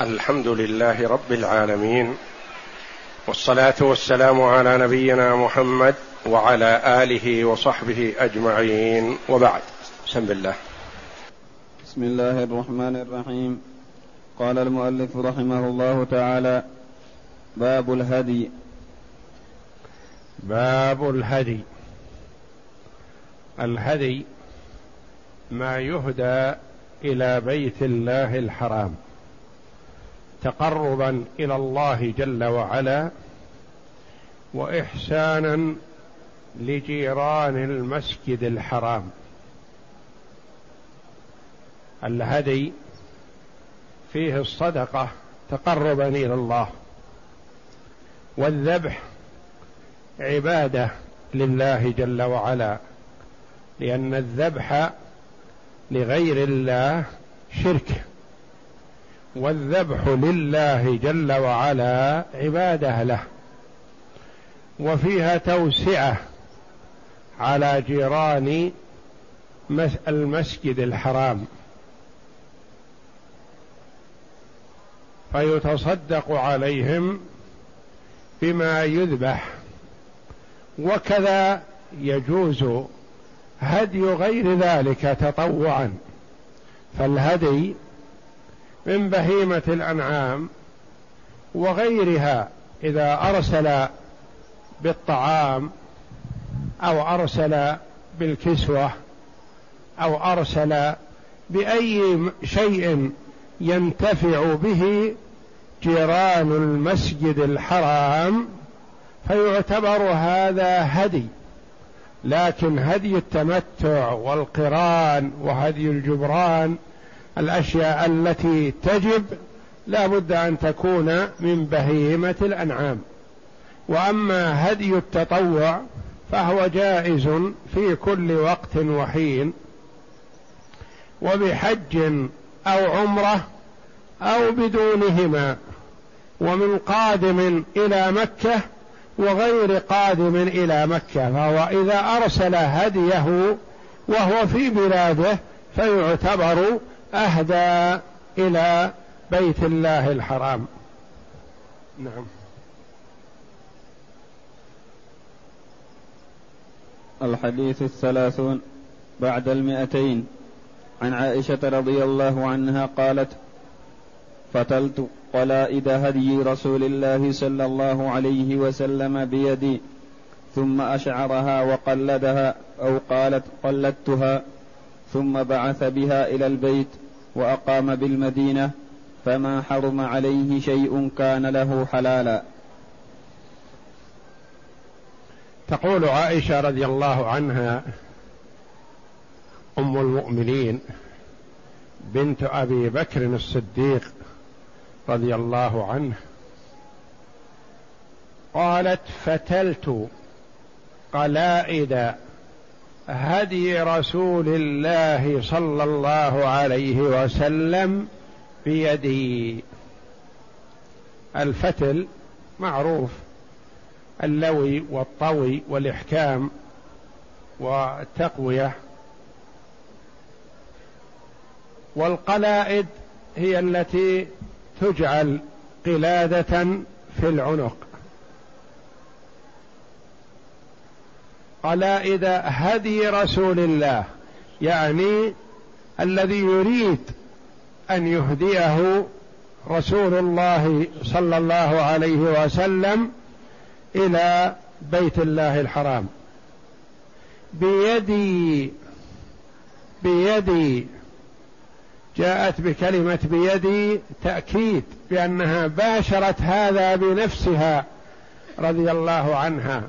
الحمد لله رب العالمين والصلاة والسلام على نبينا محمد وعلى آله وصحبه أجمعين. وبعد بسم الله. بسم الله الرحمن الرحيم. قال المؤلف رحمه الله تعالى باب الهدي. باب الهدي. الهدي ما يهدى إلى بيت الله الحرام. تقربا إلى الله جل وعلا واحسانا لجيران المسجد الحرام. الهدي فيه الصدقة تقربا إلى الله والذبح عبادة لله جل وعلا لأن الذبح لغير الله شرك. والذبح لله جل وعلا عبادة له وفيها توسعة على جيران المسجد الحرام. فيتصدق عليهم بما يذبح وكذا يجوز هدي غير ذلك تطوعا. فالهدي من بهيمة الأنعام وغيرها إذا أرسل بالطعام أو أرسل بالكسوة أو أرسل بأي شيء ينتفع به جيران المسجد الحرام فيعتبر هذا هدي. لكن هدي التمتع والقران وهدي الجبران الأشياء التي تجب لا بد أن تكون من بهيمة الأنعام. وأما هدي التطوع فهو جائز في كل وقت وحين وبحج أو عمرة أو بدونهما ومن قادم إلى مكة وغير قادم إلى مكة. فهو إذا أرسل هديه وهو في بلاده فيعتبر أهدى إلى بيت الله الحرام. نعم. الحديث الثلاثون بعد المئتين. عن عائشة رضي الله عنها قالت فتلت قلائد هدي رسول الله صلى الله عليه وسلم بيدي ثم أشعرها وقلدها أو قالت قلدتها ثم بعث بها إلى البيت وأقام بالمدينة فما حرم عليه شيء كان له حلالا. تقول عائشة رضي الله عنها أم المؤمنين بنت أبي بكر الصديق رضي الله عنه قالت فتلت قلائد هدي رسول الله صلى الله عليه وسلم بيدي الفتل معروف اللوي والطوي والإحكام والتقوية. والقلائد هي التي تجعل قلادة في العنق. قلائد هدي رسول الله يعني الذي يريد أن يهديه رسول الله صلى الله عليه وسلم إلى بيت الله الحرام. بيدي بيدي جاءت بكلمة بيدي تأكيد بأنها باشرت هذا بنفسها رضي الله عنها.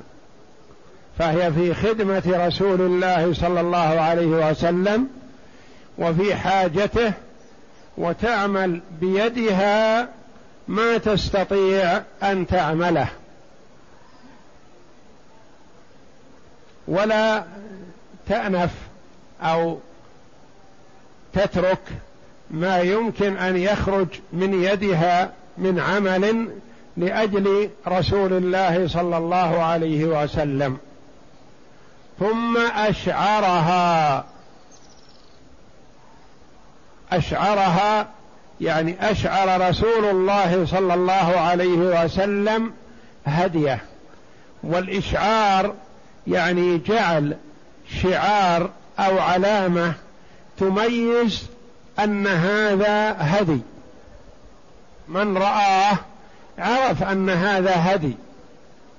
فهي في خدمة رسول الله صلى الله عليه وسلم وفي حاجته وتعمل بيدها ما تستطيع أن تعمله. ولا تأنف أو تترك ما يمكن أن يخرج من يدها من عمل لأجل رسول الله صلى الله عليه وسلم. ثم أشعرها. أشعرها يعني أشعر رسول الله صلى الله عليه وسلم هديه. والإشعار يعني جعل شعار أو علامة تميز أن هذا هدي. من رآه عرف أن هذا هدي.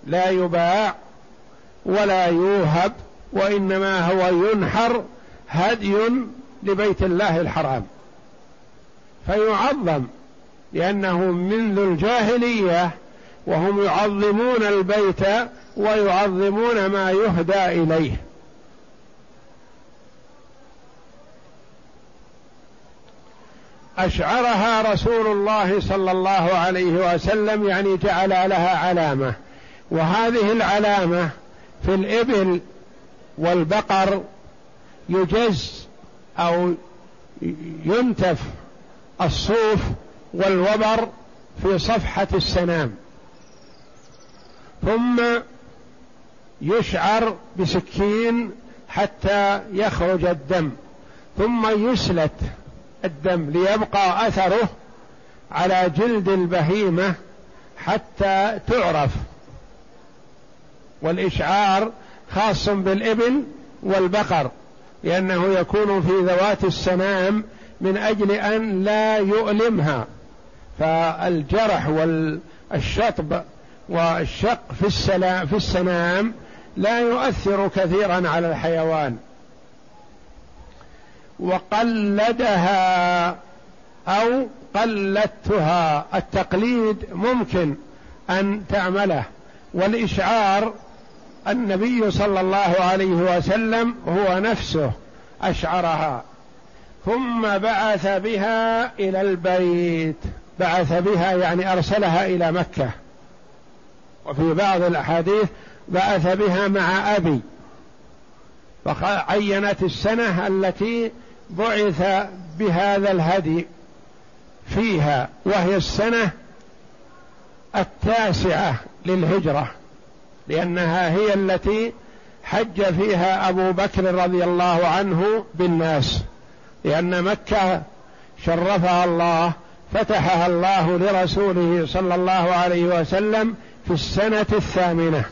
لا يباع ولا يوهب وإنما هو ينحر هدي لبيت الله الحرام. فيعظم لأنه منذ الجاهلية وهم يعظمون البيت ويعظمون ما يهدى إليه. أشعرها رسول الله صلى الله عليه وسلم يعني جعل لها علامة. وهذه العلامة في الإبل والبقر يجز أو ينتف الصوف والوبر في صفحة السنام. ثم يشعر بسكين حتى يخرج الدم. ثم يسلت الدم ليبقى أثره على جلد البهيمة حتى تعرف. والإشعار خاص بالإبل والبقر لأنه يكون في ذوات السنام من أجل أن لا يؤلمها. فالجرح والشطب والشق في السلام في السنام لا يؤثر كثيرا على الحيوان. وقلدها أو قلدتها التقليد ممكن أن تعمله. والإشعار النبي صلى الله عليه وسلم هو نفسه أشعرها. ثم بعث بها إلى البيت. بعث بها يعني أرسلها إلى مكة. وفي بعض الأحاديث بعث بها مع أبي. فعينت السنة التي بعث بهذا الهدي فيها وهي السنة التاسعة للهجرة. لأنها هي التي حج فيها أبو بكر رضي الله عنه بالناس. لأن مكة شرفها الله فتحها الله لرسوله صلى الله عليه وسلم في السنة الثامنة.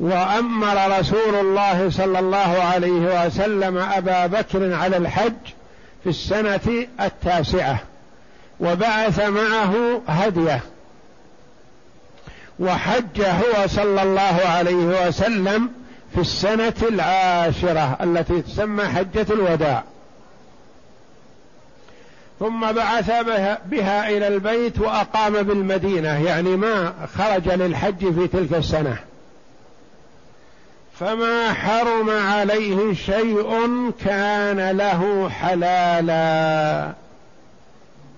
وأمر رسول الله صلى الله عليه وسلم أبا بكر على الحج في السنة التاسعة وبعث معه هدية. وحج هو صلى الله عليه وسلم في السنة العاشرة التي تسمى حجة الوداع. ثم بعث بها, إلى البيت وأقام بالمدينة يعني ما خرج للحج في تلك السنة. فما حرم عليه شيء كان له حلالا.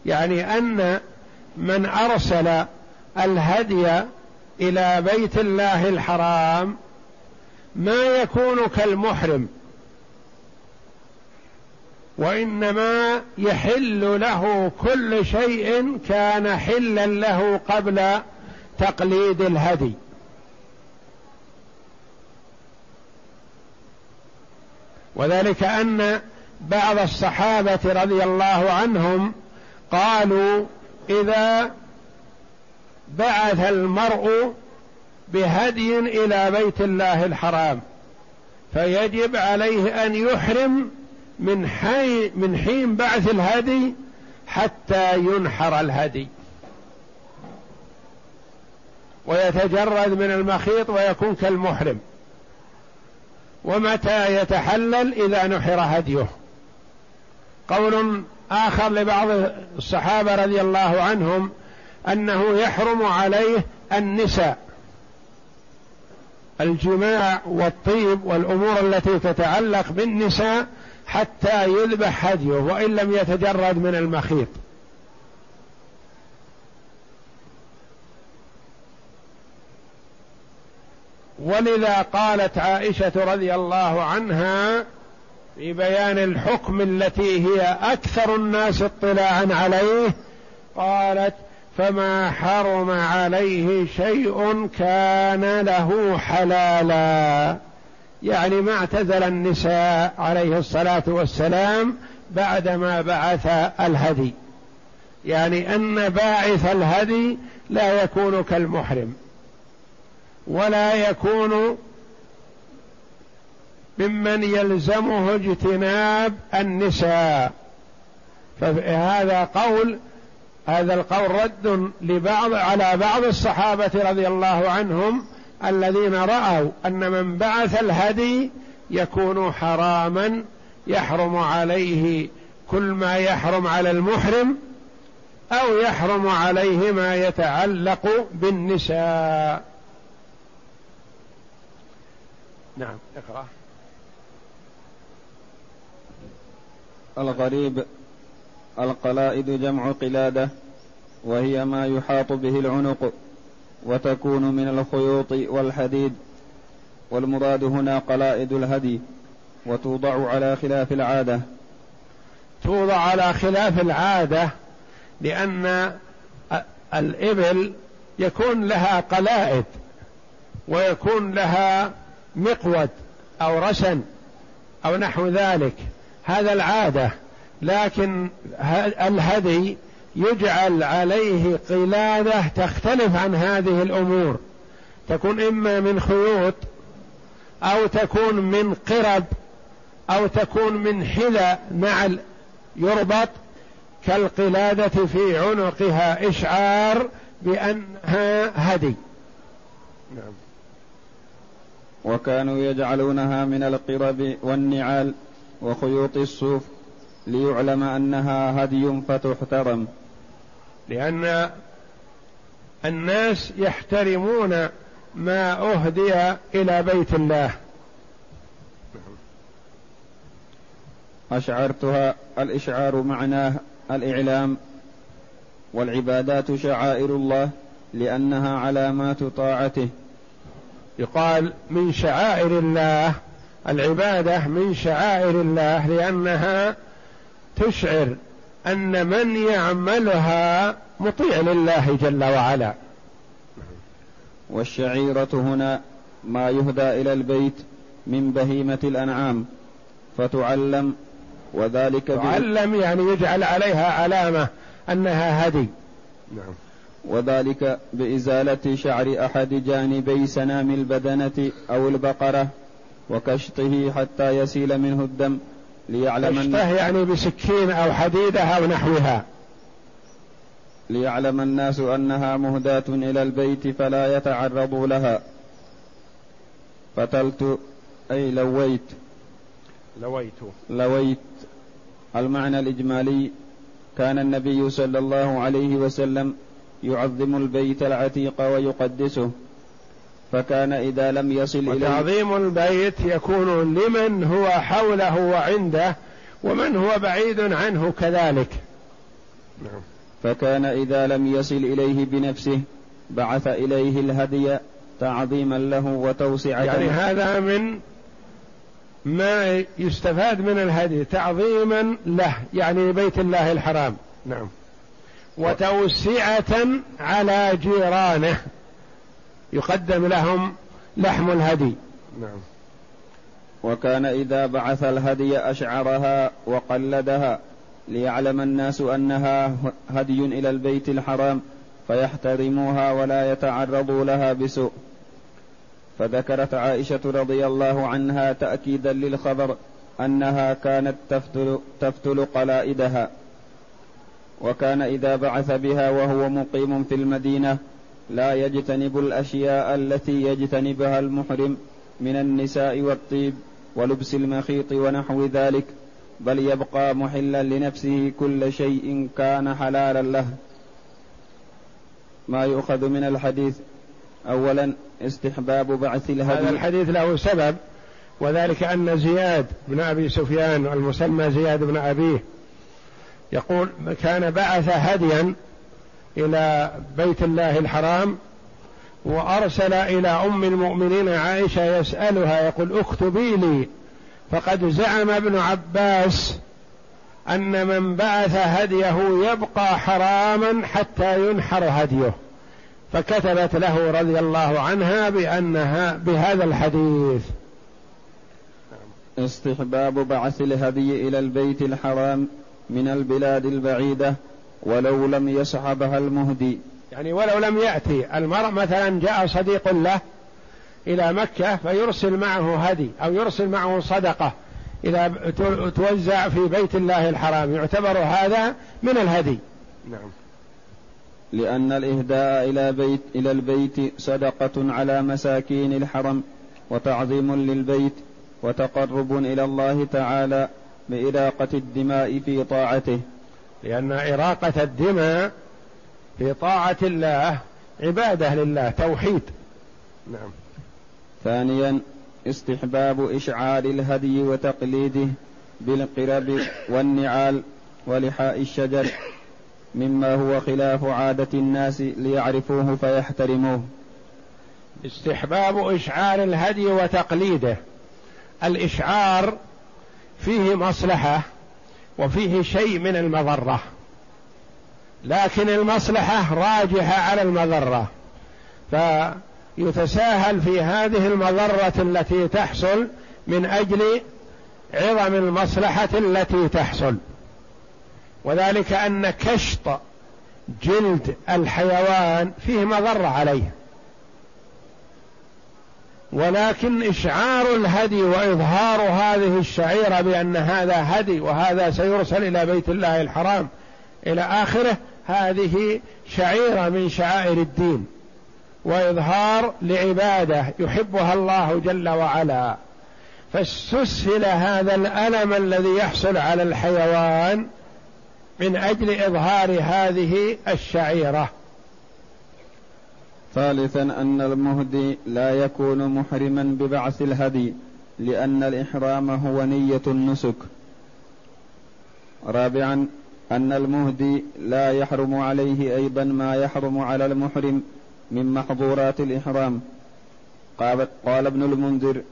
يعني أن من أرسل الهدي إلى بيت الله الحرام ما يكون كالمحرم وإنما يحل له كل شيء كان حلا له قبل تقليد الهدي. وذلك أن بعض الصحابة رضي الله عنهم قالوا إذا بعث المرء بهدي إلى بيت الله الحرام فيجب عليه أن يحرم من حين من حين بعث الهدي حتى ينحر الهدي. ويتجرد من المخيط ويكون كالمحرم. ومتى يتحلل؟ إذا نحر هديه. قول آخر لبعض الصحابة رضي الله عنهم أنه يحرم عليه النساء. الجماع والطيب والأمور التي تتعلق بالنساء حتى يذبح هديه وإن لم يتجرد من المخيط. ولذا قالت عائشة رضي الله عنها في بيان الحكم التي هي أكثر الناس اطلاعا عليه قالت فما حرم عليه شيء كان له حلالا. يعني ما اعتزل النساء عليه الصلاة والسلام بعدما بعث الهدي. يعني أن باعث الهدي لا يكون كالمحرم ولا يكون ممن يلزمه اجتناب النساء. فهذا قول هذا القول رد لبعض على بعض الصحابة رضي الله عنهم الذين رأوا أن من بعث الهدي يكون حراما يحرم عليه كل ما يحرم على المحرم أو يحرم عليه ما يتعلق بالنساء. نعم. اقرأ الغريب القلائد جمع قلادة وهي ما يحاط به العنق وتكون من الخيوط والحديد. والمراد هنا قلائد الهدي وتوضع على خلاف العادة. توضع على خلاف العادة لأن الإبل يكون لها قلائد ويكون لها مقود أو رسن أو نحو ذلك. هذا العادة. لكن الهدي يجعل عليه قلادة تختلف عن هذه الأمور. تكون إما من خيوط أو تكون من قرب أو تكون من حذا نعل يربط كالقلادة في عنقها إشعار بأنها هدي. نعم. وكانوا يجعلونها من القرب والنعال وخيوط الصوف ليعلم أنها هدي فتحترم. لأن الناس يحترمون ما أهدي إلى بيت الله. أشعرتها الإشعار معناه الإعلام والعبادات شعائر الله لأنها علامات طاعته. يقال من شعائر الله العبادة من شعائر الله لأنها تشعر أن من يعملها مطيع لله جل وعلا. والشعيرة هنا ما يهدى إلى البيت من بهيمة الأنعام فتعلم وذلك تعلم يعني يجعل عليها علامة أنها هدي. نعم. وذلك بإزالة شعر أحد جانبي سنام البدنة أو البقرة وكشطه حتى يسيل منه الدم ليعلم كشطه يعني بسكين أو حديدة أو نحوها. ليعلم الناس أنها مهداة إلى البيت فلا يتعرضوا لها. فتلت أي لويت. لويت. لويت. المعنى الإجمالي كان النبي صلى الله عليه وسلم يعظم البيت العتيق ويقدسه. فكان إذا لم يصل إليه. وتعظيم البيت يكون لمن هو حوله وعنده ومن هو بعيد عنه كذلك. نعم. فكان إذا لم يصل إليه بنفسه بعث إليه الهدي تعظيما له وتوسعة يعني هذا من ما يستفاد من الهدي تعظيما له يعني بيت الله الحرام. نعم. وتوسعة على جيرانه. يقدم لهم لحم الهدي. نعم. وكان إذا بعث الهدي أشعرها وقلدها ليعلم الناس أنها هدي إلى البيت الحرام فيحترموها ولا يتعرضوا لها بسوء. فذكرت عائشة رضي الله عنها تأكيدا للخبر أنها كانت تفتل, تفتل قلائدها. وكان إذا بعث بها وهو مقيم في المدينة لا يجتنب الأشياء التي يجتنبها المحرم من النساء والطيب ولبس المخيط ونحو ذلك بل يبقى محلا لنفسه كل شيء كان حلالا له. ما يؤخذ من الحديث أولا استحباب بعث الهدي. هذا الحديث له سبب وذلك أن زياد بن أبي سفيان المسمى زياد بن أبيه يقول كان بعث هديا إلى بيت الله الحرام وأرسل إلى أم المؤمنين عائشة يسألها يقول اكتبي لي. فقد زعم ابن عباس أن من بعث هديه يبقى حراما حتى ينحر هديه. فكتبت له رضي الله عنها بأنها بهذا الحديث. استحباب بعث الهدي إلى البيت الحرام من البلاد البعيدة ولو لم يصحبها المهدي. يعني ولو لم يأتي المرء مثلا جاء صديق له إلى مكة فيرسل معه هدي أو يرسل معه صدقة إذا توزع في بيت الله الحرام. يعتبر هذا من الهدي. نعم. لأن الإهداء إلى بيت إلى البيت صدقة على مساكين الحرم وتعظيم للبيت وتقرب إلى الله تعالى بإراقة الدماء في طاعته. لأن إراقة الدماء في طاعة الله عبادة لله توحيد. نعم. ثانيا استحباب إشعار الهدي وتقليده بالقرب والنعال ولحاء الشجر مما هو خلاف عادة الناس ليعرفوه فيحترموه. استحباب إشعار الهدي وتقليده. الإشعار فيه مصلحة وفيه شيء من المضرة. لكن المصلحة راجحة على المضرة. فيتساهل في هذه المضرة التي تحصل من أجل عظم المصلحة التي تحصل. وذلك أن كشط جلد الحيوان فيه مضرة عليه. ولكن إشعار الهدي وإظهار هذه الشعيرة بأن هذا هدي وهذا سيرسل إلى بيت الله الحرام إلى آخره هذه شعيرة من شعائر الدين وإظهار لعبادة يحبها الله جل وعلا. فاستسهل هذا الألم الذي يحصل على الحيوان من أجل إظهار هذه الشعيرة. ثالثا أن المهدي لا يكون محرما ببعث الهدي لأن الإحرام هو نية النسك. رابعا أن المهدي لا يحرم عليه أيضا ما يحرم على المحرم من محظورات الإحرام. قال, قال ابن المنذر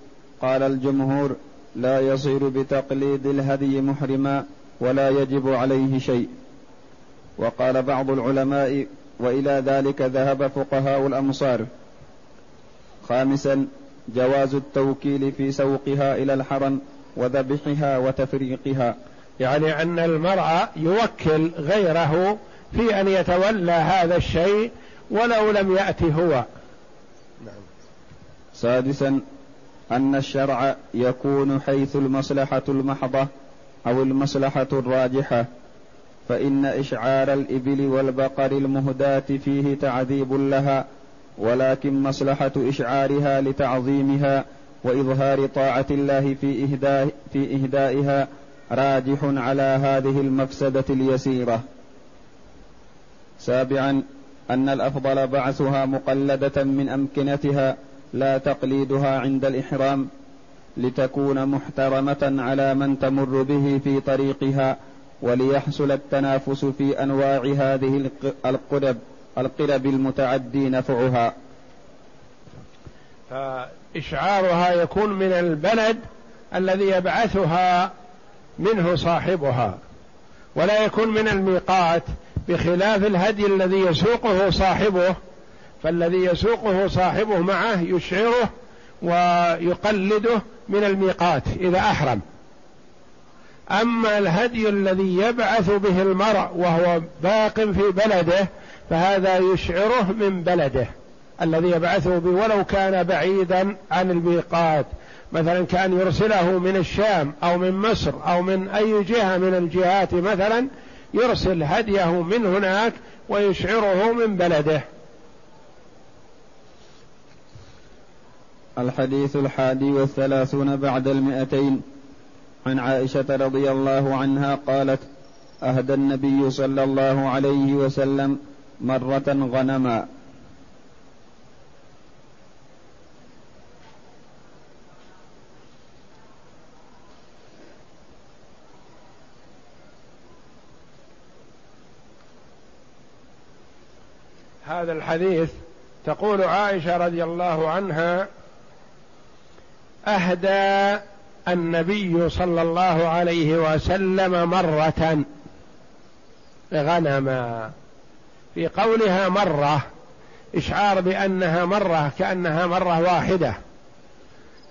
قال الجمهور لا يصير بتقليد الهدي محرما ولا يجب عليه شيء. وقال بعض العلماء وإلى ذلك ذهب فقهاء الأمصار. خامسا جواز التوكيل في سوقها إلى الحرم وذبحها وتفريقها. يعني أن المرء يوكل غيره في أن يتولى هذا الشيء ولو لم يأت هو. نعم. سادسا أن الشرع يكون حيث المصلحة المحضة أو المصلحة الراجحة. فإن إشعار الإبل والبقر المهداة فيه تعذيب لها ولكن مصلحة إشعارها لتعظيمها وإظهار طاعة الله في إهداء في إهدائها راجح على هذه المفسدة اليسيرة. سابعا أن الأفضل بعثها مقلدة من أمكنتها لا تقليدها عند الإحرام لتكون محترمة على من تمر به في طريقها وليحصل التنافس في أنواع هذه القرب القرب المتعدي نفعها. فإشعارها يكون من البلد الذي يبعثها منه صاحبها ولا يكون من الميقات بخلاف الهدي الذي يسوقه صاحبه فالذي يسوقه صاحبه معه يشعره ويقلده من الميقات إذا أحرم. أما الهدي الذي يبعث به المرء وهو باق في بلده فهذا يشعره من بلده الذي يبعثه به ولو كان بعيدا عن الميقات. مثلا كان يرسله من الشام أو من مصر أو من أي جهة من الجهات مثلا يرسل هديه من هناك ويشعره من بلده. الحديث الحادي والثلاثون بعد المئتين. عن عائشة رضي الله عنها قالت أهدى النبي صلى الله عليه وسلم مرة غنما. هذا الحديث تقول عائشة رضي الله عنها أهدى النبي صلى الله عليه وسلم مرة غنما في قولها مرة إشعار بأنها مرة كأنها مرة واحدة.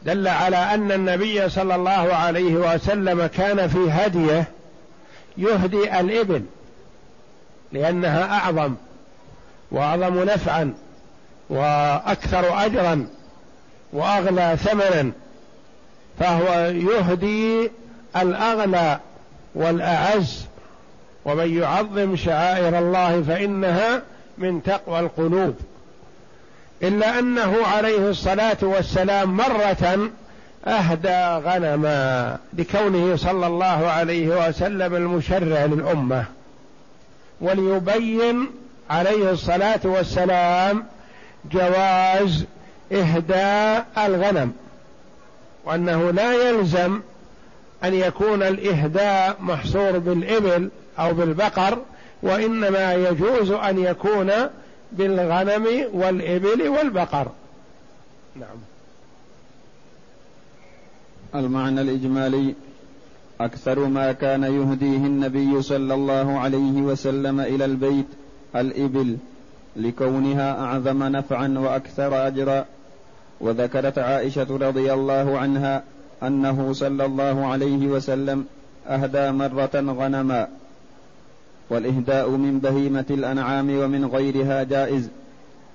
دل على أن النبي صلى الله عليه وسلم كان في هديه يهدي الإبل لأنها أعظم وأعظم نفعا وأكثر اجرا وأغلى ثمنا. فهو يهدي الاغلى والأعز ومن يعظم شعائر الله فإنها من تقوى القلوب. إلا أنه عليه الصلاة والسلام مرة أهدى غنما لكونه صلى الله عليه وسلم المشرع للأمة وليبين عليه الصلاة والسلام جواز إهداء الغنم. وأنه لا يلزم أن يكون الإهداء محصور بالإبل أو بالبقر وإنما يجوز أن يكون بالغنم والإبل والبقر. نعم. المعنى الإجمالي أكثر ما كان يهديه النبي صلى الله عليه وسلم إلى البيت الإبل لكونها أعظم نفعا وأكثر أجرا. وذكرت عائشة رضي الله عنها أنه صلى الله عليه وسلم أهدى مرة غنما والإهداء من بهيمة الأنعام ومن غيرها جائز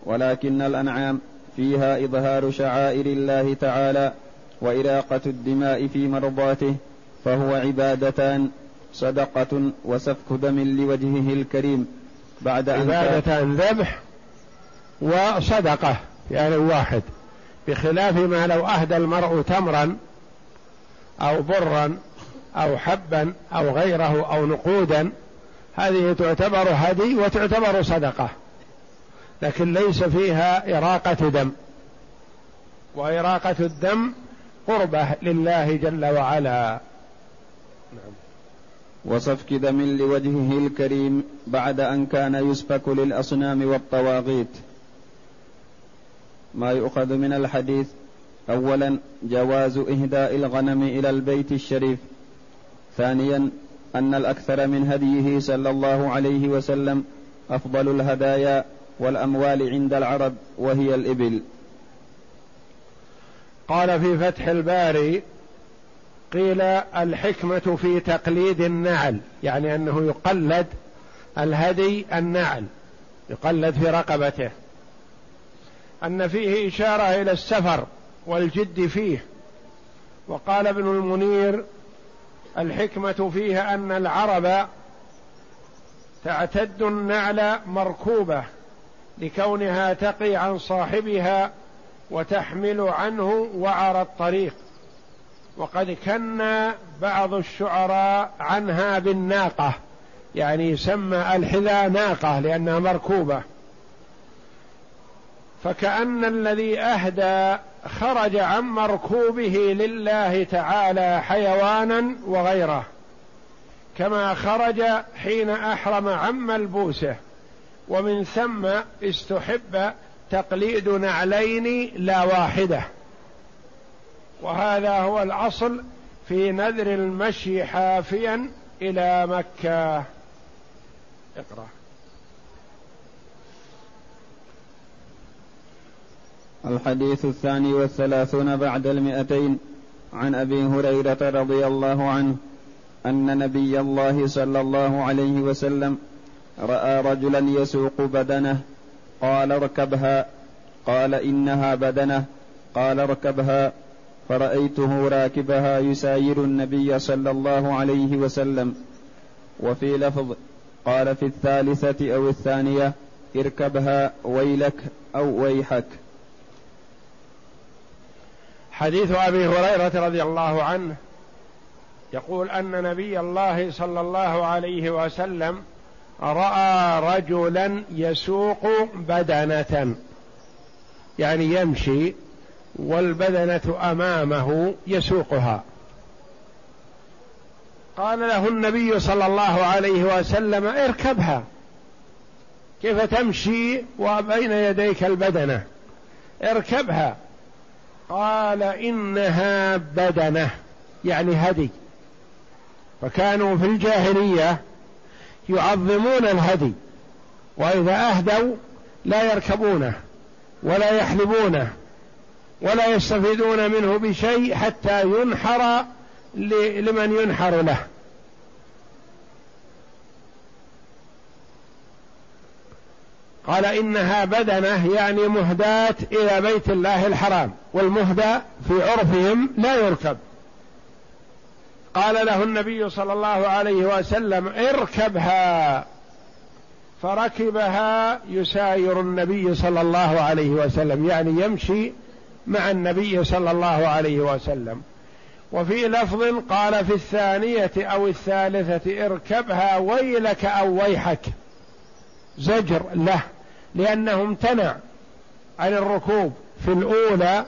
ولكن الأنعام فيها إظهار شعائر الله تعالى وإراقة الدماء في مرضاته فهو عبادتان صدقة وسفك دم لوجهه الكريم بعد أن عبادتان ذبح وصدقة يعني واحد. بخلاف ما لو أهدى المرء تمرا أو برا أو حبا أو غيره أو نقودا هذه تعتبر هدي وتعتبر صدقة لكن ليس فيها إراقة دم. وإراقة الدم قربة لله جل وعلا. نعم. وسفك دم لوجهه الكريم بعد أن كان يسفك للأصنام والطواغيت. ما يؤخذ من الحديث اولا جواز إهداء الغنم إلى البيت الشريف. ثانيا أن الأكثر من هديه صلى الله عليه وسلم أفضل الهدايا والأموال عند العرب وهي الإبل. قال في فتح الباري قيل الحكمة في تقليد النعل يعني أنه يقلد الهدي النعل يقلد في رقبته. أن فيه إشارة إلى السفر والجد فيه. وقال ابن المنير الحكمة فيها أن العرب تعتد النعل مركوبة لكونها تقي عن صاحبها وتحمل عنه وعر الطريق. وقد كنا بعض الشعراء عنها بالناقة يعني يسمى الحذاء ناقة لأنها مركوبة. فكأن الذي أهدى خرج عن مركوبه لله تعالى حيوانا وغيره كما خرج حين أحرم عن ملبوسه ومن ثم استحب تقليد نعلين لا واحدة. وهذا هو الأصل في نذر المشي حافيا إلى مكة. اقرأ. الحديث الثاني والثلاثون بعد المئتين. عن أبي هريرة رضي الله عنه أن نبي الله صلى الله عليه وسلم رأى رجلا يسوق بدنه. قال اركبها. قال إنها بدنه. قال اركبها. فرأيته راكبها يساير النبي صلى الله عليه وسلم. وفي لفظ قال في الثالثة أو الثانية اركبها ويلك أو ويحك. حديث أبي هريرة رضي الله عنه يقول أن نبي الله صلى الله عليه وسلم رأى رجلا يسوق بدنة. يعني يمشي والبدنة أمامه يسوقها. قال له النبي صلى الله عليه وسلم اركبها. كيف تمشي وبين يديك البدنة؟ اركبها. قال إنها بدنة يعني هدي. فكانوا في الجاهلية يعظمون الهدي وإذا أهدوا لا يركبونه ولا يحلبونه ولا يستفيدون منه بشيء حتى ينحر لمن ينحر له. قال إنها بدنة يعني مهداة إلى بيت الله الحرام والمهدى في عرفهم لا يركب. قال له النبي صلى الله عليه وسلم اركبها. فركبها يساير النبي صلى الله عليه وسلم يعني يمشي مع النبي صلى الله عليه وسلم. وفي لفظ قال في الثانية أو الثالثة اركبها ويلك أو ويحك. زجر له لأنه امتنع عن الركوب في الأولى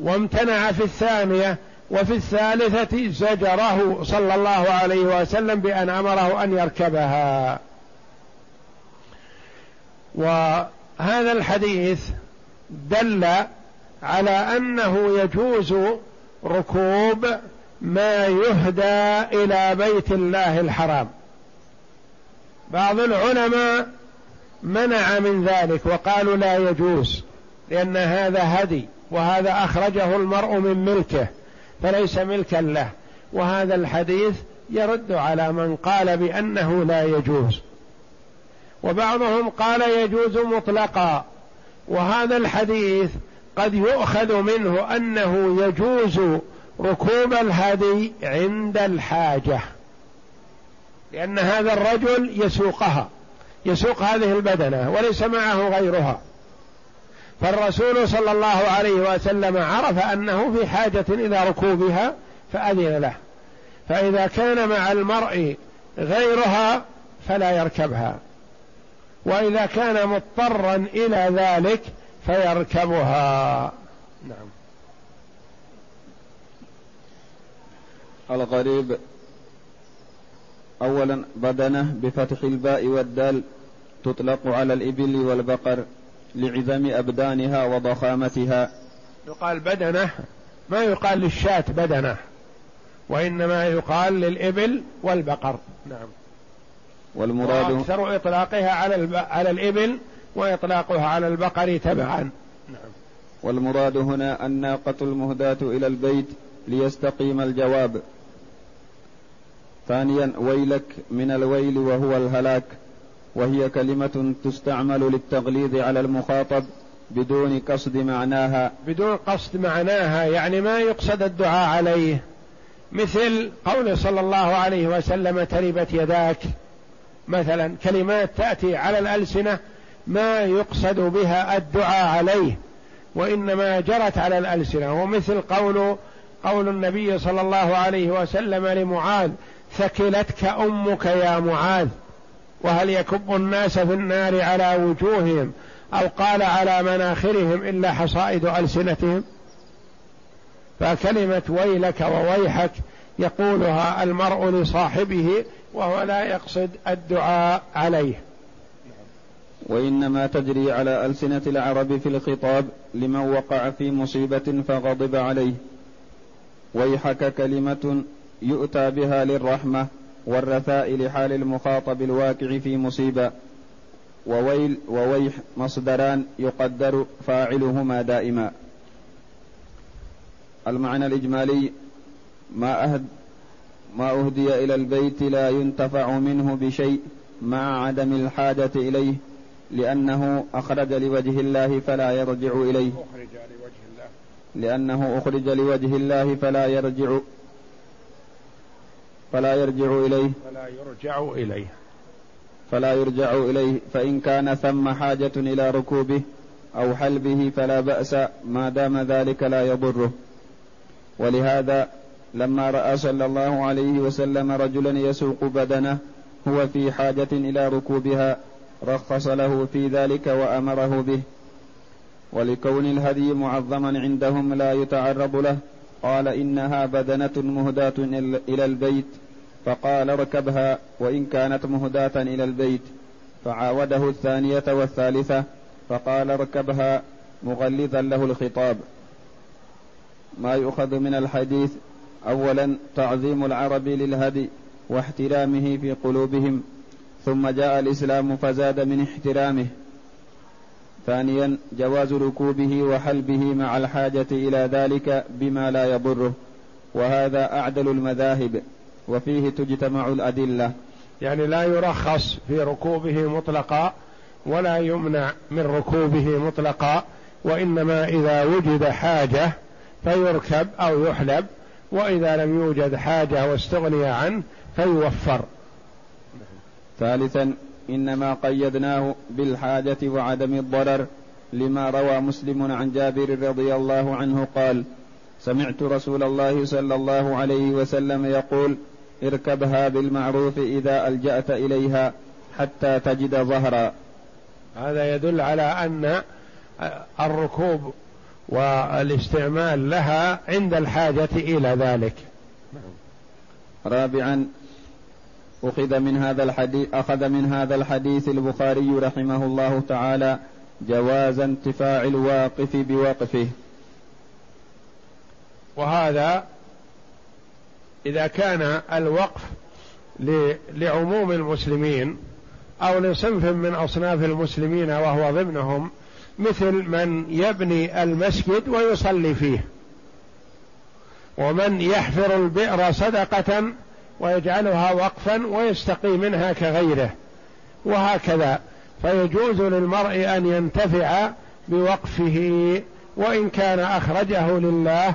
وامتنع في الثانية وفي الثالثة زجره صلى الله عليه وسلم بأن أمره أن يركبها. وهذا الحديث دل على أنه يجوز ركوب ما يهدى إلى بيت الله الحرام. بعض العلماء منع من ذلك وقالوا لا يجوز لأن هذا هدي وهذا أخرجه المرء من ملكه فليس ملكا له وهذا الحديث يرد على من قال بأنه لا يجوز. وبعضهم قال يجوز مطلقا وهذا الحديث قد يؤخذ منه أنه يجوز ركوب الهدي عند الحاجة. لأن هذا الرجل يسوقها يسوق هذه البدنة وليس معه غيرها. فالرسول صلى الله عليه وسلم عرف أنه في حاجة إلى ركوبها فأذن له. فإذا كان مع المرء غيرها فلا يركبها. وإذا كان مضطرا إلى ذلك فيركبها. نعم. الغريب أولا بدنة بفتح الباء والدال تطلق على الإبل والبقر لعظم أبدانها وضخامتها. يقال بدنة ما يقال للشاة بدنة وإنما يقال للإبل والبقر. نعم. والمراد أكثر إطلاقها على على الإبل وإطلاقها على البقر تبعا. نعم. والمراد هنا الناقة المهداة إلى البيت ليستقيم الجواب. ثانيا ويلك من الويل وهو الهلاك. وهي كلمة تستعمل للتغليظ على المخاطب بدون قصد معناها. بدون قصد معناها يعني ما يقصد الدعاء عليه. مثل قول صلى الله عليه وسلم تربت يداك. مثلا كلمات تأتي على الألسنة ما يقصد بها الدعاء عليه وإنما جرت على الألسنة. ومثل قول قول النبي صلى الله عليه وسلم لمعاذ ثكلتك أمك يا معاذ وهل يكب الناس في النار على وجوههم أو قال على مناخرهم إلا حصائد ألسنتهم؟ فكلمة ويلك وويحك يقولها المرء لصاحبه وهو لا يقصد الدعاء عليه. وإنما تجري على ألسنة العرب في الخطاب لمن وقع في مصيبة فغضب عليه. ويحك كلمة يؤتى بها للرحمة والرثاء لحال المخاطب الواقع في مصيبة. وويل وويح مصدران يقدر فاعلهما دائما. المعنى الإجمالي ما أهد ما أهدي إلى البيت لا ينتفع منه بشيء مع عدم الحاجة إليه لأنه أخرج لوجه الله فلا يرجع إليه. لأنه أخرج لوجه الله فلا يرجع فلا يرجع إليه. فلا يرجع إليه. فلا يرجع إليه. فإن كان ثم حاجة إلى ركوبه أو حلبه فلا بأس. ما دام ذلك لا يضره. ولهذا لما رأى صلى الله عليه وسلم رجلا يسوق بدنه هو في حاجة إلى ركوبها رخص له في ذلك وأمره به. ولكون الهدي معظما عندهم لا يتعرض له. قال إنها بدنة مهداة إلى البيت. فقال اركبها وإن كانت مهداة إلى البيت. فعاوده الثانية والثالثة فقال اركبها مغلظا له الخطاب. ما يؤخذ من الحديث أولا تعظيم العرب للهدي واحترامه في قلوبهم ثم جاء الإسلام فزاد من احترامه. ثانيا جواز ركوبه وحلبه مع الحاجة إلى ذلك بما لا يضره وهذا أعدل المذاهب. وفيه تجتمع الأدلة. يعني لا يرخص في ركوبه مطلقا ولا يمنع من ركوبه مطلقا وإنما إذا وجد حاجة فيركب أو يحلب وإذا لم يوجد حاجة واستغني عنه فيوفر. ثالثا إنما قيدناه بالحاجة وعدم الضرر لما روى مسلم عن جابر رضي الله عنه قال سمعت رسول الله صلى الله عليه وسلم يقول اركبها بالمعروف إذا ألجأت إليها حتى تجد ظهرا. هذا يدل على أن الركوب والاستعمال لها عند الحاجة إلى ذلك. رابعا أخذ من هذا الحديث أخذ من هذا الحديث البخاري رحمه الله تعالى جواز انتفاع الواقف بوقفه وهذا إذا كان الوقف لعموم المسلمين أو لصنف من أصناف المسلمين وهو ضمنهم مثل من يبني المسجد ويصلي فيه ومن يحفر البئر صدقة ويجعلها وقفا ويستقي منها كغيره وهكذا. فيجوز للمرء أن ينتفع بوقفه وإن كان أخرجه لله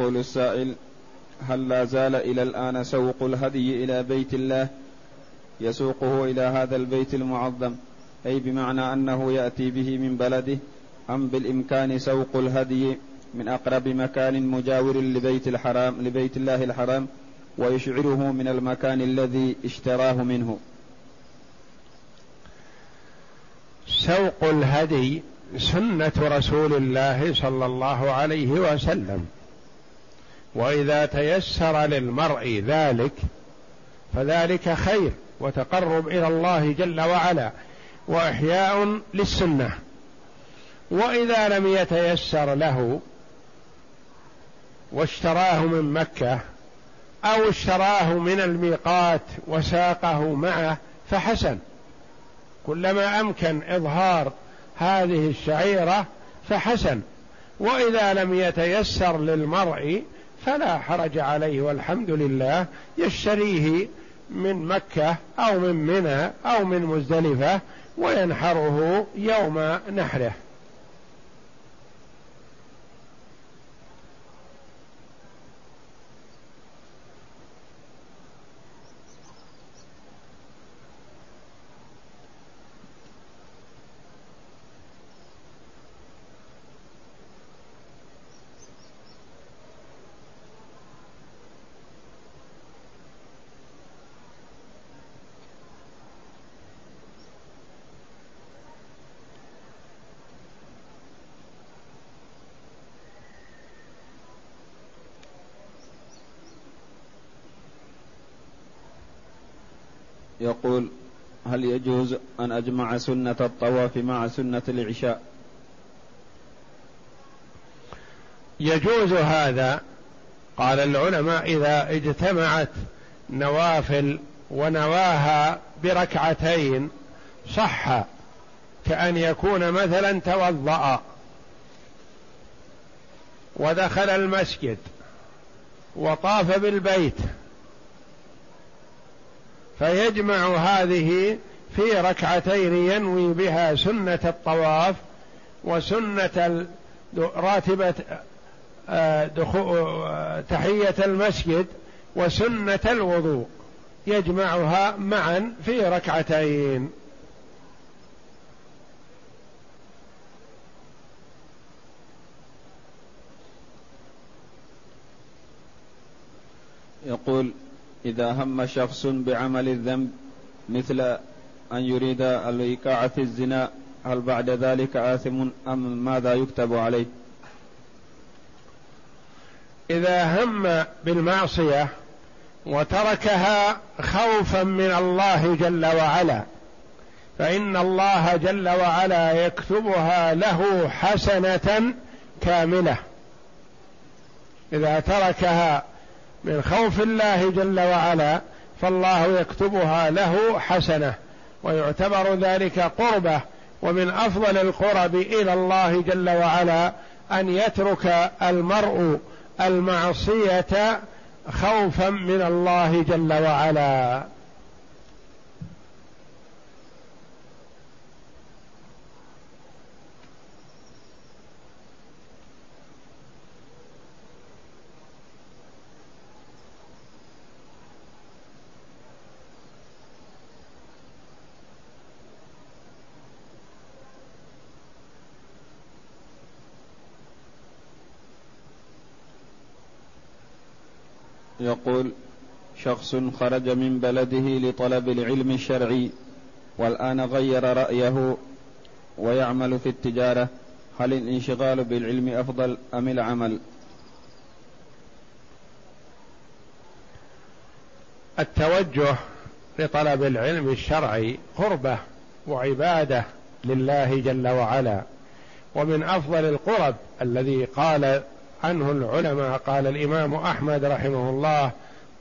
يقول السائل هل لا زال إلى الآن سوق الهدي إلى بيت الله يسوقه إلى هذا البيت المعظم؟ أي بمعنى أنه يأتي به من بلده؟ أم بالإمكان سوق الهدي من أقرب مكان مجاور لبيت الحرام لبيت الله الحرام ويشعره من المكان الذي اشتراه منه؟ سوق الهدي سنة رسول الله صلى الله عليه وسلم. وإذا تيسر للمرء ذلك فذلك خير وتقرب إلى الله جل وعلا وإحياء للسنة. وإذا لم يتيسر له واشتراه من مكة أو اشتراه من الميقات وساقه معه فحسن. كلما أمكن إظهار هذه الشعيرة فحسن. وإذا لم يتيسر للمرء فلا حرج عليه والحمد لله يشتريه من مكة أو من منى أو من مزدلفة وينحره يوم نحره يقول هل يجوز أن أجمع سنة الطواف مع سنة العشاء. يجوز هذا قال العلماء إذا اجتمعت نوافل ونواها بركعتين صح كأن يكون مثلا توضأ ودخل المسجد وطاف بالبيت. فيجمع هذه في ركعتين ينوي بها سنة الطواف وسنة راتبة آه، آه، تحية المسجد وسنة الوضوء. يجمعها معا في ركعتين. يقول إذا هم شخص بعمل الذنب مثل أن يريد الإيقاع في الزنا هل بعد ذلك آثم أم ماذا يكتب عليه؟ إذا هم بالمعصية وتركها خوفا من الله جل وعلا فإن الله جل وعلا يكتبها له حسنة كاملة. إذا تركها من خوف الله جل وعلا فالله يكتبها له حسنة. ويعتبر ذلك قربة ومن أفضل القرب إلى الله جل وعلا أن يترك المرء المعصية خوفا من الله جل وعلا. يقول شخص خرج من بلده لطلب العلم الشرعي والآن غير رأيه ويعمل في التجارة. هل الانشغال بالعلم أفضل أم العمل؟ التوجه لطلب العلم الشرعي قربة وعبادة لله جل وعلا. ومن أفضل القرب الذي قال عنه العلماء قال الإمام أحمد رحمه الله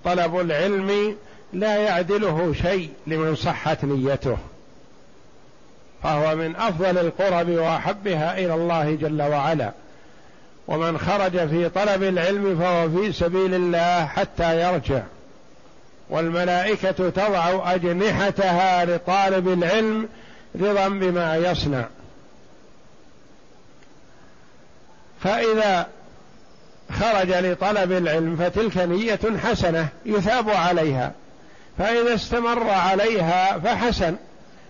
طلب العلم لا يعدله شيء لمن صحت نيته فهو من أفضل القرب وأحبها إلى الله جل وعلا. ومن خرج في طلب العلم فهو في سبيل الله حتى يرجع. والملائكة تضع أجنحتها لطالب العلم رضا بما يصنع. فإذا خرج لطلب العلم فتلك نية حسنة يثاب عليها. فإذا استمر عليها فحسن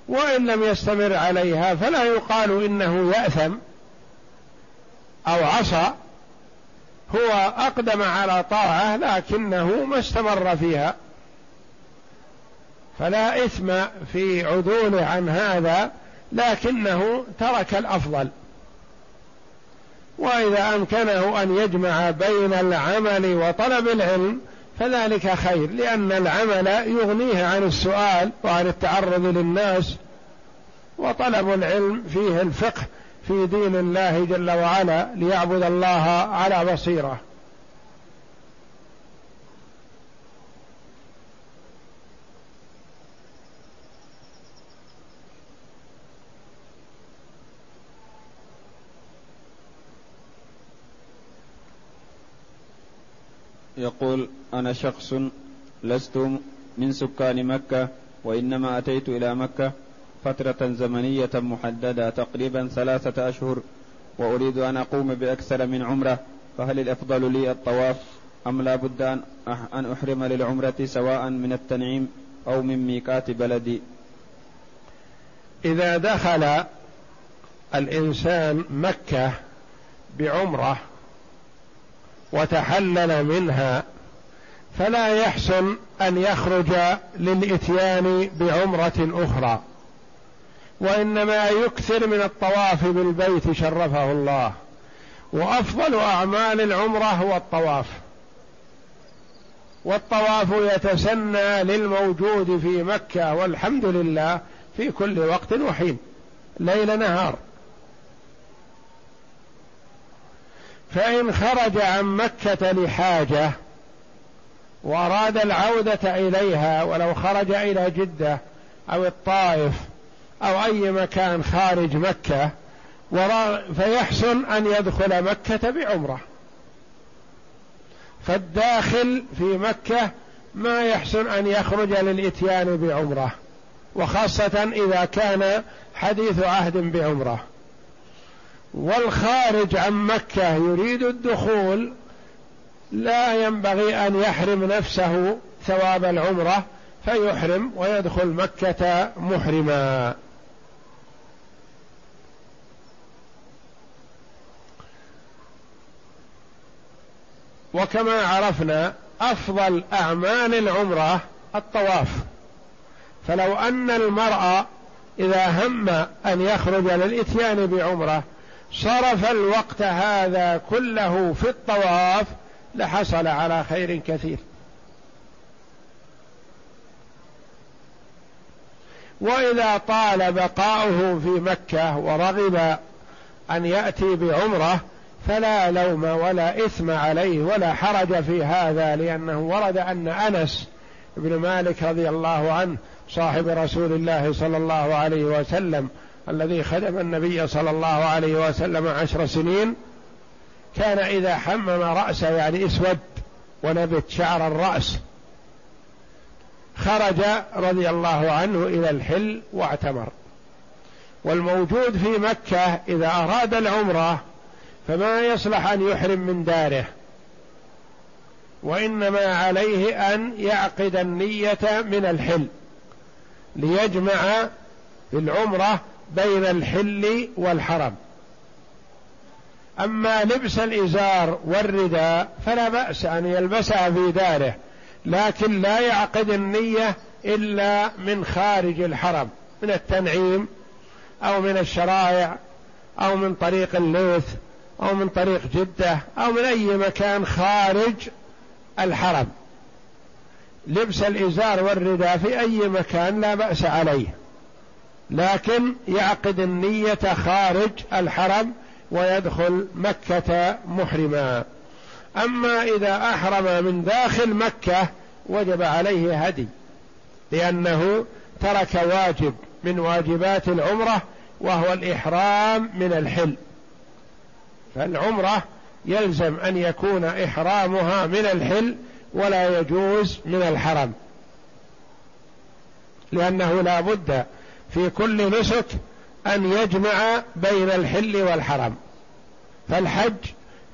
وإن لم يستمر عليها فلا يقال إنه يأثم أو عصى. هو أقدم على طاعة لكنه ما استمر فيها. فلا إثم في عدوله عن هذا لكنه ترك الأفضل. وإذا أمكنه أن يجمع بين العمل وطلب العلم فذلك خير لأن العمل يغنيه عن السؤال وعن التعرض للناس وطلب العلم فيه الفقه في دين الله جل وعلا ليعبد الله على بصيرة. يقول أنا شخص لست من سكان مكة وإنما أتيت إلى مكة فترة زمنية محددة تقريبا ثلاثة أشهر وأريد أن أقوم بأكثر من عمرة فهل الأفضل لي الطواف؟ أم لا بد أن أن أحرم للعمرة سواء من التنعيم أو من ميقات بلدي؟ إذا دخل الإنسان مكة بعمرة وتحلل منها فلا يحسن أن يخرج للإتيان بعمرة أخرى. وإنما يكثر من الطواف بالبيت شرفه الله. وأفضل أعمال العمرة هو الطواف. والطواف يتسنى للموجود في مكة والحمد لله في كل وقت وحين ليل نهار. فإن خرج عن مكة لحاجة وأراد العودة إليها ولو خرج إلى جدة أو الطائف أو أي مكان خارج مكة فيحسن أن يدخل مكة بعمرة. فالداخل في مكة ما يحسن أن يخرج للإتيان بعمرة وخاصة إذا كان حديث عهد بعمرة. والخارج عن مكة يريد الدخول لا ينبغي أن يحرم نفسه ثواب العمرة فيحرم ويدخل مكة محرما. وكما عرفنا أفضل أعمال العمرة الطواف. فلو أن المرء إذا هم أن يخرج للإتيان بعمرة صرف الوقت هذا كله في الطواف لحصل على خير كثير. وإذا طال بقاؤه في مكة ورغب أن يأتي بعمرة فلا لوم ولا إثم عليه ولا حرج في هذا لأنه ورد أن أنس بن مالك رضي الله عنه صاحب رسول الله صلى الله عليه وسلم الذي خدم النبي صلى الله عليه وسلم عشر سنين كان إذا حمم رأسه يعني إسود ونبت شعر الرأس خرج رضي الله عنه إلى الحل واعتمر. والموجود في مكة إذا أراد العمرة فما يصلح أن يحرم من داره وإنما عليه أن يعقد النية من الحل ليجمع بالعمرة بين الحل والحرم. أما لبس الإزار والرداء فلا بأس أن يلبسها في داره لكن لا يعقد النية إلا من خارج الحرم من التنعيم أو من الشرائع أو من طريق الليث أو من طريق جدة أو من أي مكان خارج الحرم. لبس الإزار والرداء في أي مكان لا بأس عليه. لكن يعقد النية خارج الحرم ويدخل مكة محرما. أما إذا أحرم من داخل مكة وجب عليه هدي لأنه ترك واجب من واجبات العمرة وهو الإحرام من الحل. فالعمرة يلزم أن يكون إحرامها من الحل ولا يجوز من الحرم لأنه لا بد في كل نسك أن يجمع بين الحل والحرم. فالحج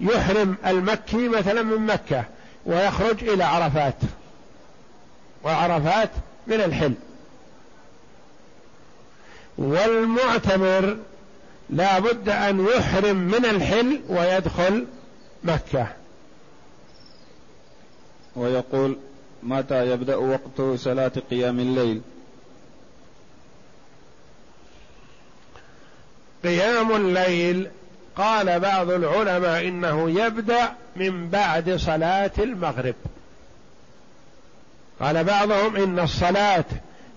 يحرم المكي مثلا من مكة ويخرج إلى عرفات وعرفات من الحل. والمعتمر لا بد أن يحرم من الحل ويدخل مكة. ويقول متى يبدأ وقت صلاة قيام الليل؟ قيام الليل. قال بعض العلماء إنه يبدأ من بعد صلاة المغرب. قال بعضهم إن الصلاة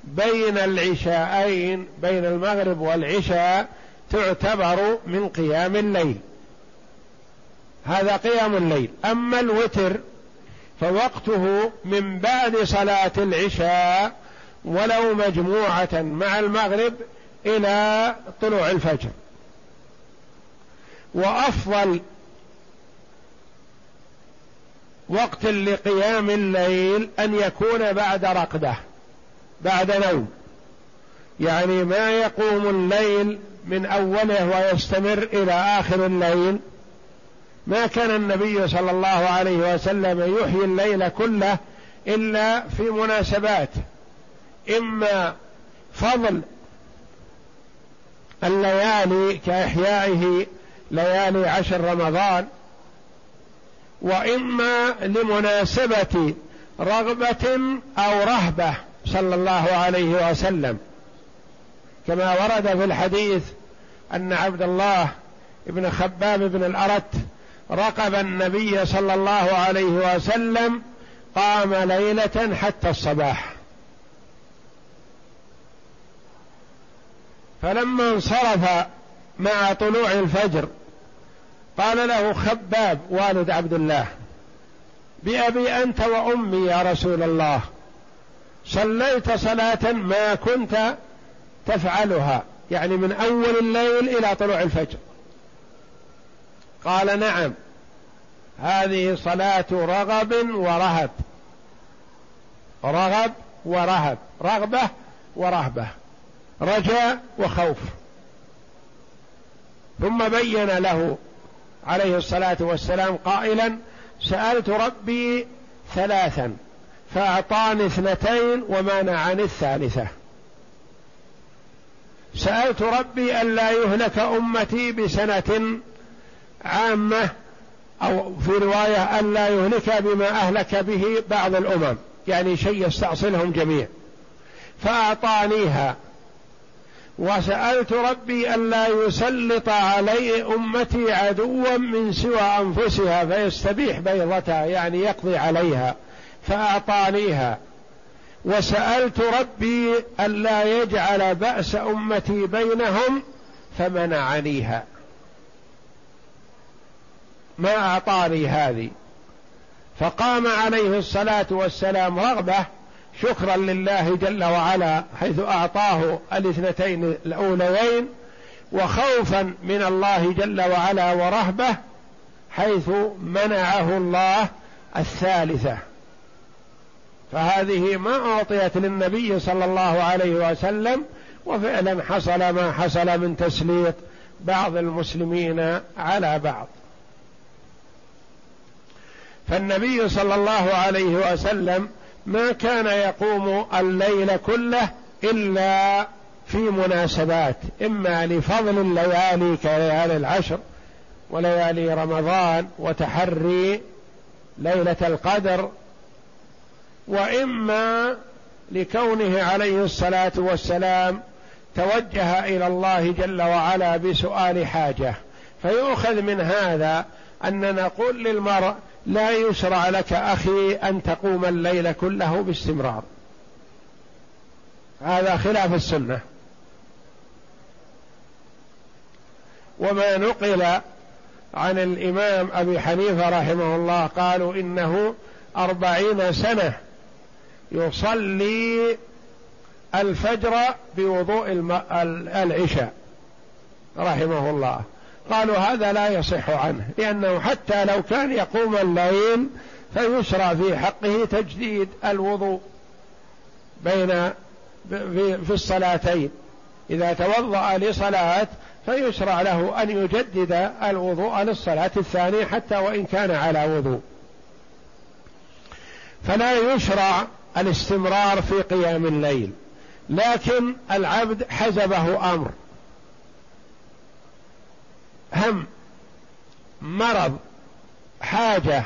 بين العشاءين بين المغرب والعشاء تعتبر من قيام الليل. هذا قيام الليل. أما الوتر فوقته من بعد صلاة العشاء ولو مجموعة مع المغرب إلى طلوع الفجر. وأفضل وقت لقيام الليل أن يكون بعد رقدة بعد نوم. يعني ما يقوم الليل من أوله ويستمر إلى آخر الليل. ما كان النبي صلى الله عليه وسلم يحيي الليل كله إلا في مناسبات إما فضل الليالي كإحيائه ليالي عشر رمضان وإما لمناسبة رغبة أو رهبة صلى الله عليه وسلم. كما ورد في الحديث أن عبد الله بن خباب بن الأرت رقب النبي صلى الله عليه وسلم قام ليلة حتى الصباح. فلما انصرف مع طلوع الفجر قال له خباب والد عبد الله بأبي أنت وأمي يا رسول الله صليت صلاة ما كنت تفعلها يعني من أول الليل إلى طلوع الفجر. قال نعم هذه صلاة رغب ورهب رغب ورهب رغبة ورهبة. رجاء وخوف. ثم بين له عليه الصلاة والسلام قائلا سألت ربي ثلاثا فأعطاني اثنتين ومنعني الثالثة. سألت ربي ألا يهلك أمتي بسنة عامة أو في رواية ألا يهلك بما أهلك به بعض الأمم يعني شيء يستأصلهم جميع. فأعطانيها. وسألت ربي ألا يسلط علي أمتي عدوا من سوى أنفسها فيستبيح بيضتها يعني يقضي عليها فأعطانيها. وسألت ربي ألا يجعل بأس أمتي بينهم فمنعنيها. ما أعطاني هذه. فقام عليه الصلاة والسلام رغبة شكرا لله جل وعلا حيث أعطاه الاثنتين الأوليين وخوفا من الله جل وعلا ورهبة حيث منعه الله الثالثة. فهذه ما أعطيت للنبي صلى الله عليه وسلم وفعلا حصل ما حصل من تسليط بعض المسلمين على بعض. فالنبي صلى الله عليه وسلم ما كان يقوم الليل كله إلا في مناسبات إما لفضل الليالي كليالي العشر وليالي رمضان وتحري ليلة القدر وإما لكونه عليه الصلاة والسلام توجه إلى الله جل وعلا بسؤال حاجة. فيؤخذ من هذا أن نقول للمرء لا يشرع لك أخي أن تقوم الليل كله باستمرار. هذا خلاف السنة. وما نقل عن الإمام أبي حنيفة رحمه الله قالوا إنه أربعين سنة يصلي الفجر بوضوء العشاء رحمه الله. قالوا هذا لا يصح عنه لأنه حتى لو كان يقوم الليل فيشرع في حقه تجديد الوضوء بين في الصلاتين. إذا توضأ لصلاة فيشرع له أن يجدد الوضوء للصلاة الثانية حتى وإن كان على وضوء. فلا يشرع الاستمرار في قيام الليل لكن العبد حزبه أمر. هم مرض حاجة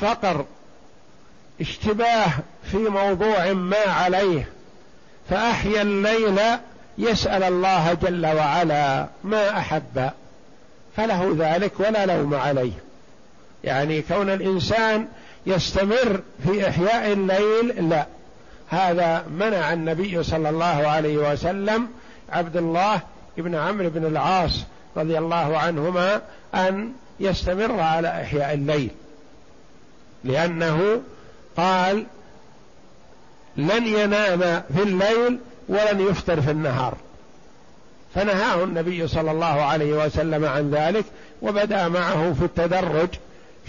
فقر اشتباه في موضوع ما عليه فأحيا الليل يسأل الله جل وعلا ما أحب فله ذلك ولا لوم عليه. يعني كون الإنسان يستمر في إحياء الليل لا. هذا منع النبي صلى الله عليه وسلم عبد الله بن عمرو بن العاص رضي الله عنهما أن يستمر على إحياء الليل. لأنه قال لن ينام في الليل ولن يفطر في النهار. فنهاه النبي صلى الله عليه وسلم عن ذلك وبدا معه في التدرج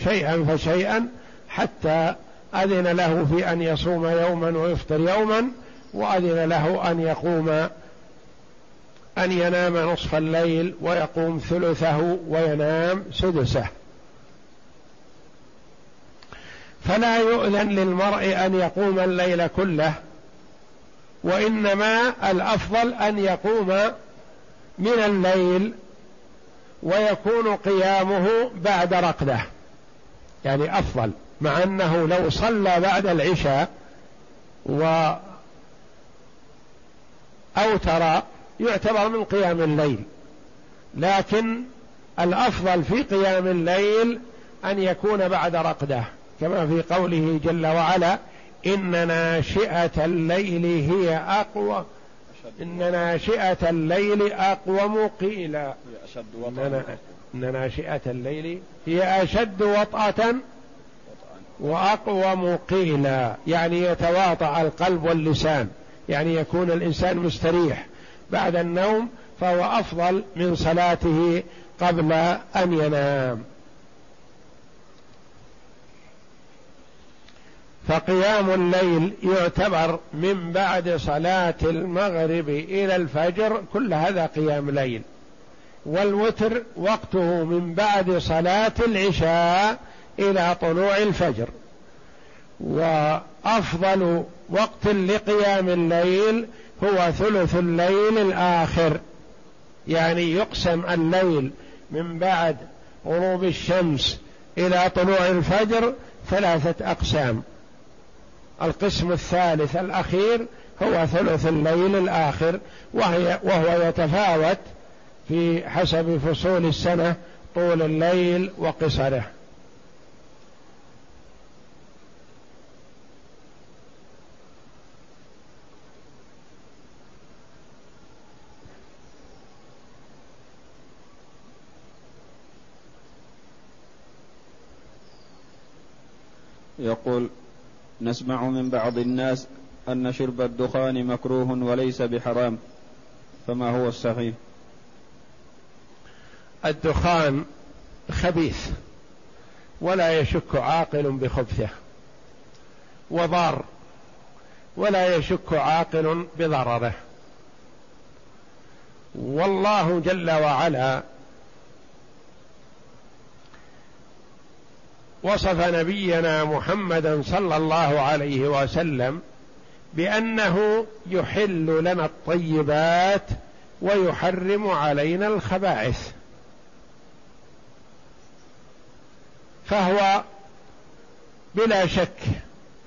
شيئا فشيئا حتى أذن له في أن يصوم يوما ويفطر يوما وأذن له أن يقوم أن ينام نصف الليل ويقوم ثلثه وينام سدسه. فلا يؤذن للمرء أن يقوم الليل كله وإنما الأفضل أن يقوم من الليل ويكون قيامه بعد رقده يعني أفضل مع أنه لو صلى بعد العشاء و أوتر يعتبر من قيام الليل. لكن الأفضل في قيام الليل أن يكون بعد رقدة كما في قوله جل وعلا إن ناشئة الليل هي أقوى إن ناشئة الليل أقوم قيلا. إن ناشئة الليل هي أشد وطأة وأقوم قيلا. يعني يتواطأ القلب واللسان يعني يكون الإنسان مستريح. بعد النوم فهو أفضل من صلاته قبل أن ينام. فقيام الليل يعتبر من بعد صلاة المغرب إلى الفجر كل هذا قيام ليل. والوتر وقته من بعد صلاة العشاء إلى طلوع الفجر. وأفضل وقت لقيام الليل هو ثلث الليل الآخر. يعني يقسم الليل من بعد غروب الشمس إلى طلوع الفجر ثلاثة أقسام. القسم الثالث الأخير هو ثلث الليل الآخر وهي وهو يتفاوت في حسب فصول السنة طول الليل وقصره. يقول نسمع من بعض الناس أن شرب الدخان مكروه وليس بحرام فما هو الصحيح؟ الدخان خبيث ولا يشك عاقل بخبثه وضار ولا يشك عاقل بضرره. والله جل وعلا وصف نبينا محمدا صلى الله عليه وسلم بأنه يحل لنا الطيبات ويحرم علينا الخبائث. فهو بلا شك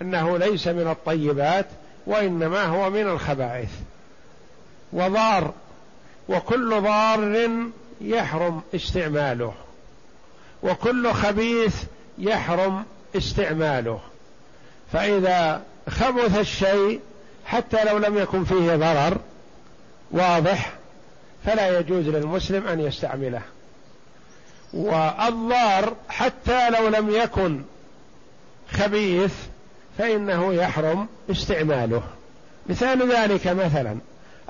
أنه ليس من الطيبات وإنما هو من الخبائث. وضار وكل ضار يحرم استعماله. وكل خبيث يحرم استعماله. فإذا خبث الشيء حتى لو لم يكن فيه ضرر واضح فلا يجوز للمسلم أن يستعمله. والضار حتى لو لم يكن خبيث فإنه يحرم استعماله. مثال ذلك مثلا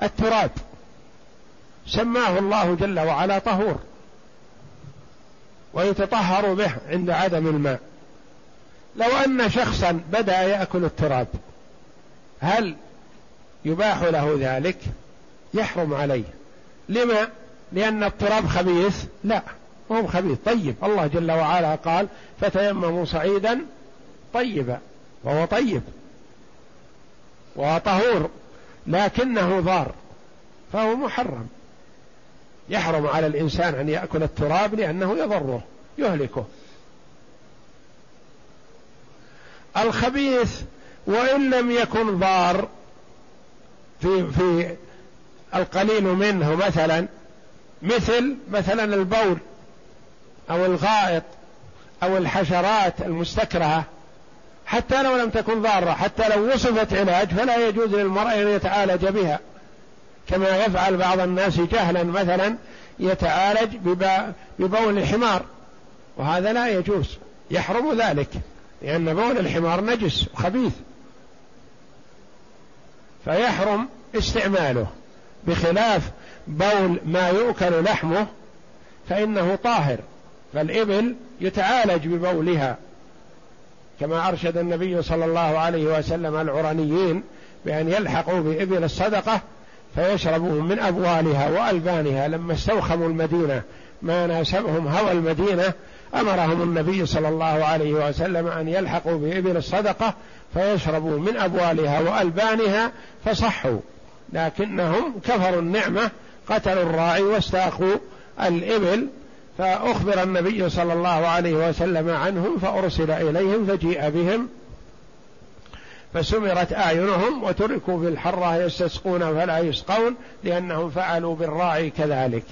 التراب. سماه الله جل وعلا طهور. ويتطهر به عند عدم الماء. لو أن شخصا بدأ يأكل التراب هل يباح له ذلك؟ يحرم عليه. لما؟ لأن التراب خبيث؟ لا هو خبيث. طيب الله جل وعلا قال فتيمموا صعيدا طيبا. وهو طيب. وطهور لكنه ضار فهو محرم. يحرم على الإنسان أن يأكل التراب لأنه يضره يهلكه. الخبيث وإن لم يكن ضار في في القليل منه مثلا مثل مثلا البول أو الغائط أو الحشرات المستكرهة حتى لو لم تكن ضارة حتى لو وصفت علاج فلا يجوز للمرء أن يتعالج بها. كما يفعل بعض الناس جهلا مثلا يتعالج ببول الحمار. وهذا لا يجوز يحرم ذلك لأن بول الحمار نجس وخبيث. فيحرم استعماله. بخلاف بول ما يؤكل لحمه فإنه طاهر. فالإبل يتعالج ببولها. كما أرشد النبي صلى الله عليه وسلم العرنيين بأن يلحقوا بإبل الصدقة فيشربوا من أبوالها وألبانها لما استوخموا المدينة. ما ناسبهم هوى المدينة. أمرهم النبي صلى الله عليه وسلم أن يلحقوا بإبل الصدقة فيشربوا من أبوالها وألبانها فصحوا. لكنهم كفروا النعمة قتلوا الراعي واستاقوا الإبل. فأخبر النبي صلى الله عليه وسلم عنهم فأرسل إليهم فجيء بهم. فسمرت أعينهم وتركوا في الحرة يستسقون فلا يسقون لأنهم فعلوا بالراعي كذلك.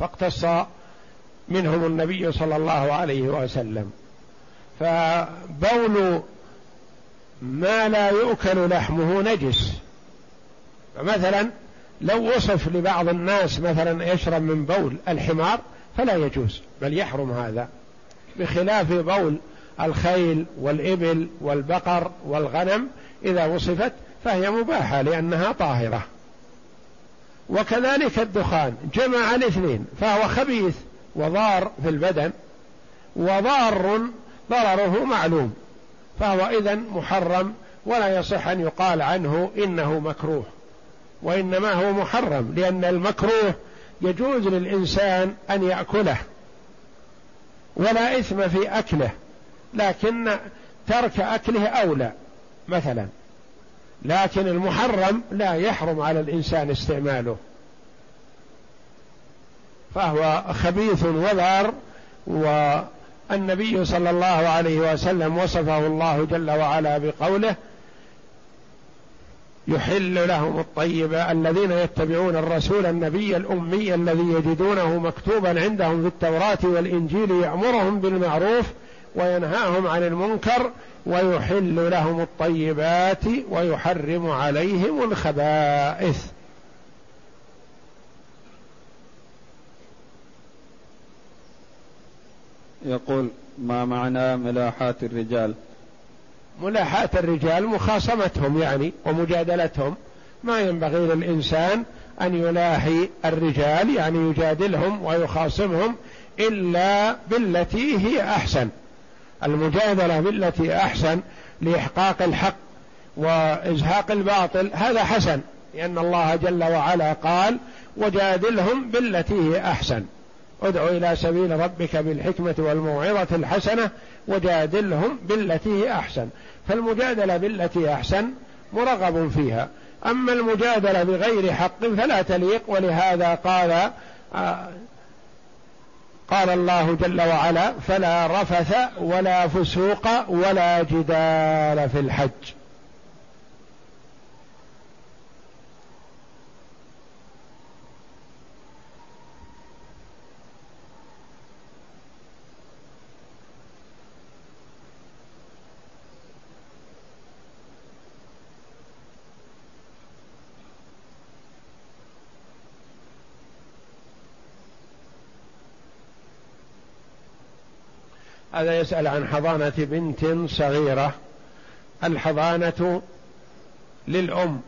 فاقتص منهم النبي صلى الله عليه وسلم. فبول ما لا يؤكل لحمه نجس. فمثلا لو وصف لبعض الناس مثلا يشرب من بول الحمار فلا يجوز بل يحرم هذا. بخلاف بول الخيل والإبل والبقر والغنم إذا وصفت فهي مباحة لأنها طاهرة. وكذلك الدخان جمع الاثنين فهو خبيث وضار في البدن وضار ضرره معلوم فهو إذن محرم ولا يصح أن يقال عنه إنه مكروه وإنما هو محرم لأن المكروه يجوز للإنسان أن يأكله ولا إثم في أكله. لكن ترك أكله أولى مثلا. لكن المحرم لا يحرم على الإنسان استعماله. فهو خبيث وذار والنبي صلى الله عليه وسلم وصفه الله جل وعلا بقوله يحل لهم الطيب الذين يتبعون الرسول النبي الأمي الذي يجدونه مكتوبا عندهم في التوراة والإنجيل يأمرهم بالمعروف وينهاهم عن المنكر ويحل لهم الطيبات ويحرم عليهم الخبائث. يقول ما معنى ملاحات الرجال؟ ملاحاة الرجال مخاصمتهم يعني ومجادلتهم. ما ينبغي للإنسان أن يلاحي الرجال يعني يجادلهم ويخاصمهم إلا بالتي هي أحسن. المجادلة بالتي أحسن لإحقاق الحق وإزهاق الباطل هذا حسن لأن الله جل وعلا قال وجادلهم بالتي هي أحسن. ادع إلى سبيل ربك بالحكمة والموعظة الحسنة وجادلهم بالتي هي أحسن. فالمجادلة بالتي أحسن مرغب فيها. أما المجادلة بغير حق فلا تليق ولهذا قال آه قال الله جل وعلا فلا رفث ولا فسوق ولا جدال في الحج. هذا يسأل عن حضانة بنت صغيرة. الحضانة للأم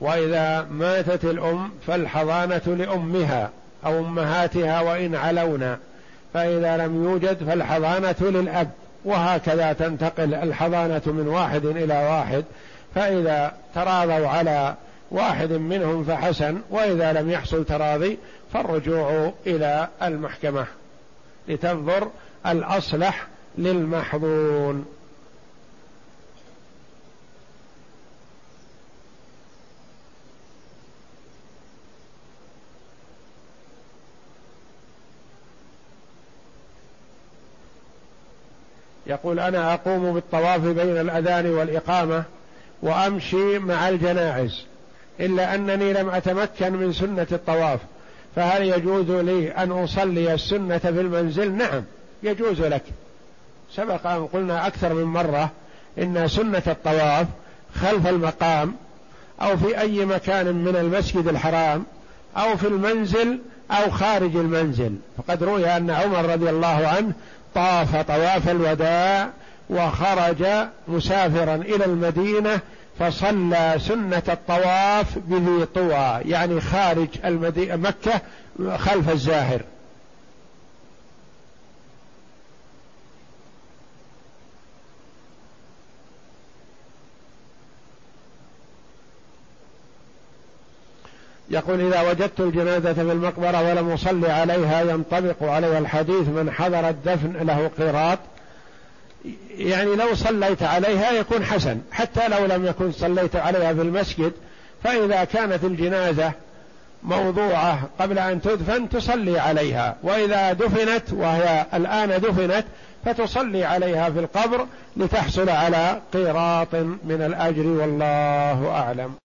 وإذا ماتت الأم فالحضانة لأمها أو أمهاتها وإن علونا فإذا لم يوجد فالحضانة للأب وهكذا تنتقل الحضانة من واحد إلى واحد. فإذا تراضوا على واحد منهم فحسن وإذا لم يحصل تراضي فالرجوع إلى المحكمة لتنظر الأصلح للمحظون يقول أنا أقوم بالطواف بين الأذان والإقامة وأمشي مع الجنائز إلا أنني لم أتمكن من سنة الطواف. فهل يجوز لي أن أصلي السنة في المنزل؟ نعم يجوز لك. سبق أن قلنا أكثر من مرة إن سنة الطواف خلف المقام أو في أي مكان من المسجد الحرام أو في المنزل أو خارج المنزل. فقد روي أن عمر رضي الله عنه طاف طواف الوداع وخرج مسافرا إلى المدينة فصلى سنة الطواف بذي طوى يعني خارج المدينة مكة خلف الزاهر. يقول إذا وجدت الجنازة في المقبرة ولم أصلي عليها ينطبق علي الحديث من حضر الدفن له قيراط يعني لو صليت عليها يكون حسن حتى لو لم يكن صليت عليها في المسجد فإذا كانت الجنازة موضوعة قبل أن تدفن تصلي عليها. وإذا دفنت وهي الآن دفنت فتصلي عليها في القبر لتحصل على قيراط من الأجر والله أعلم.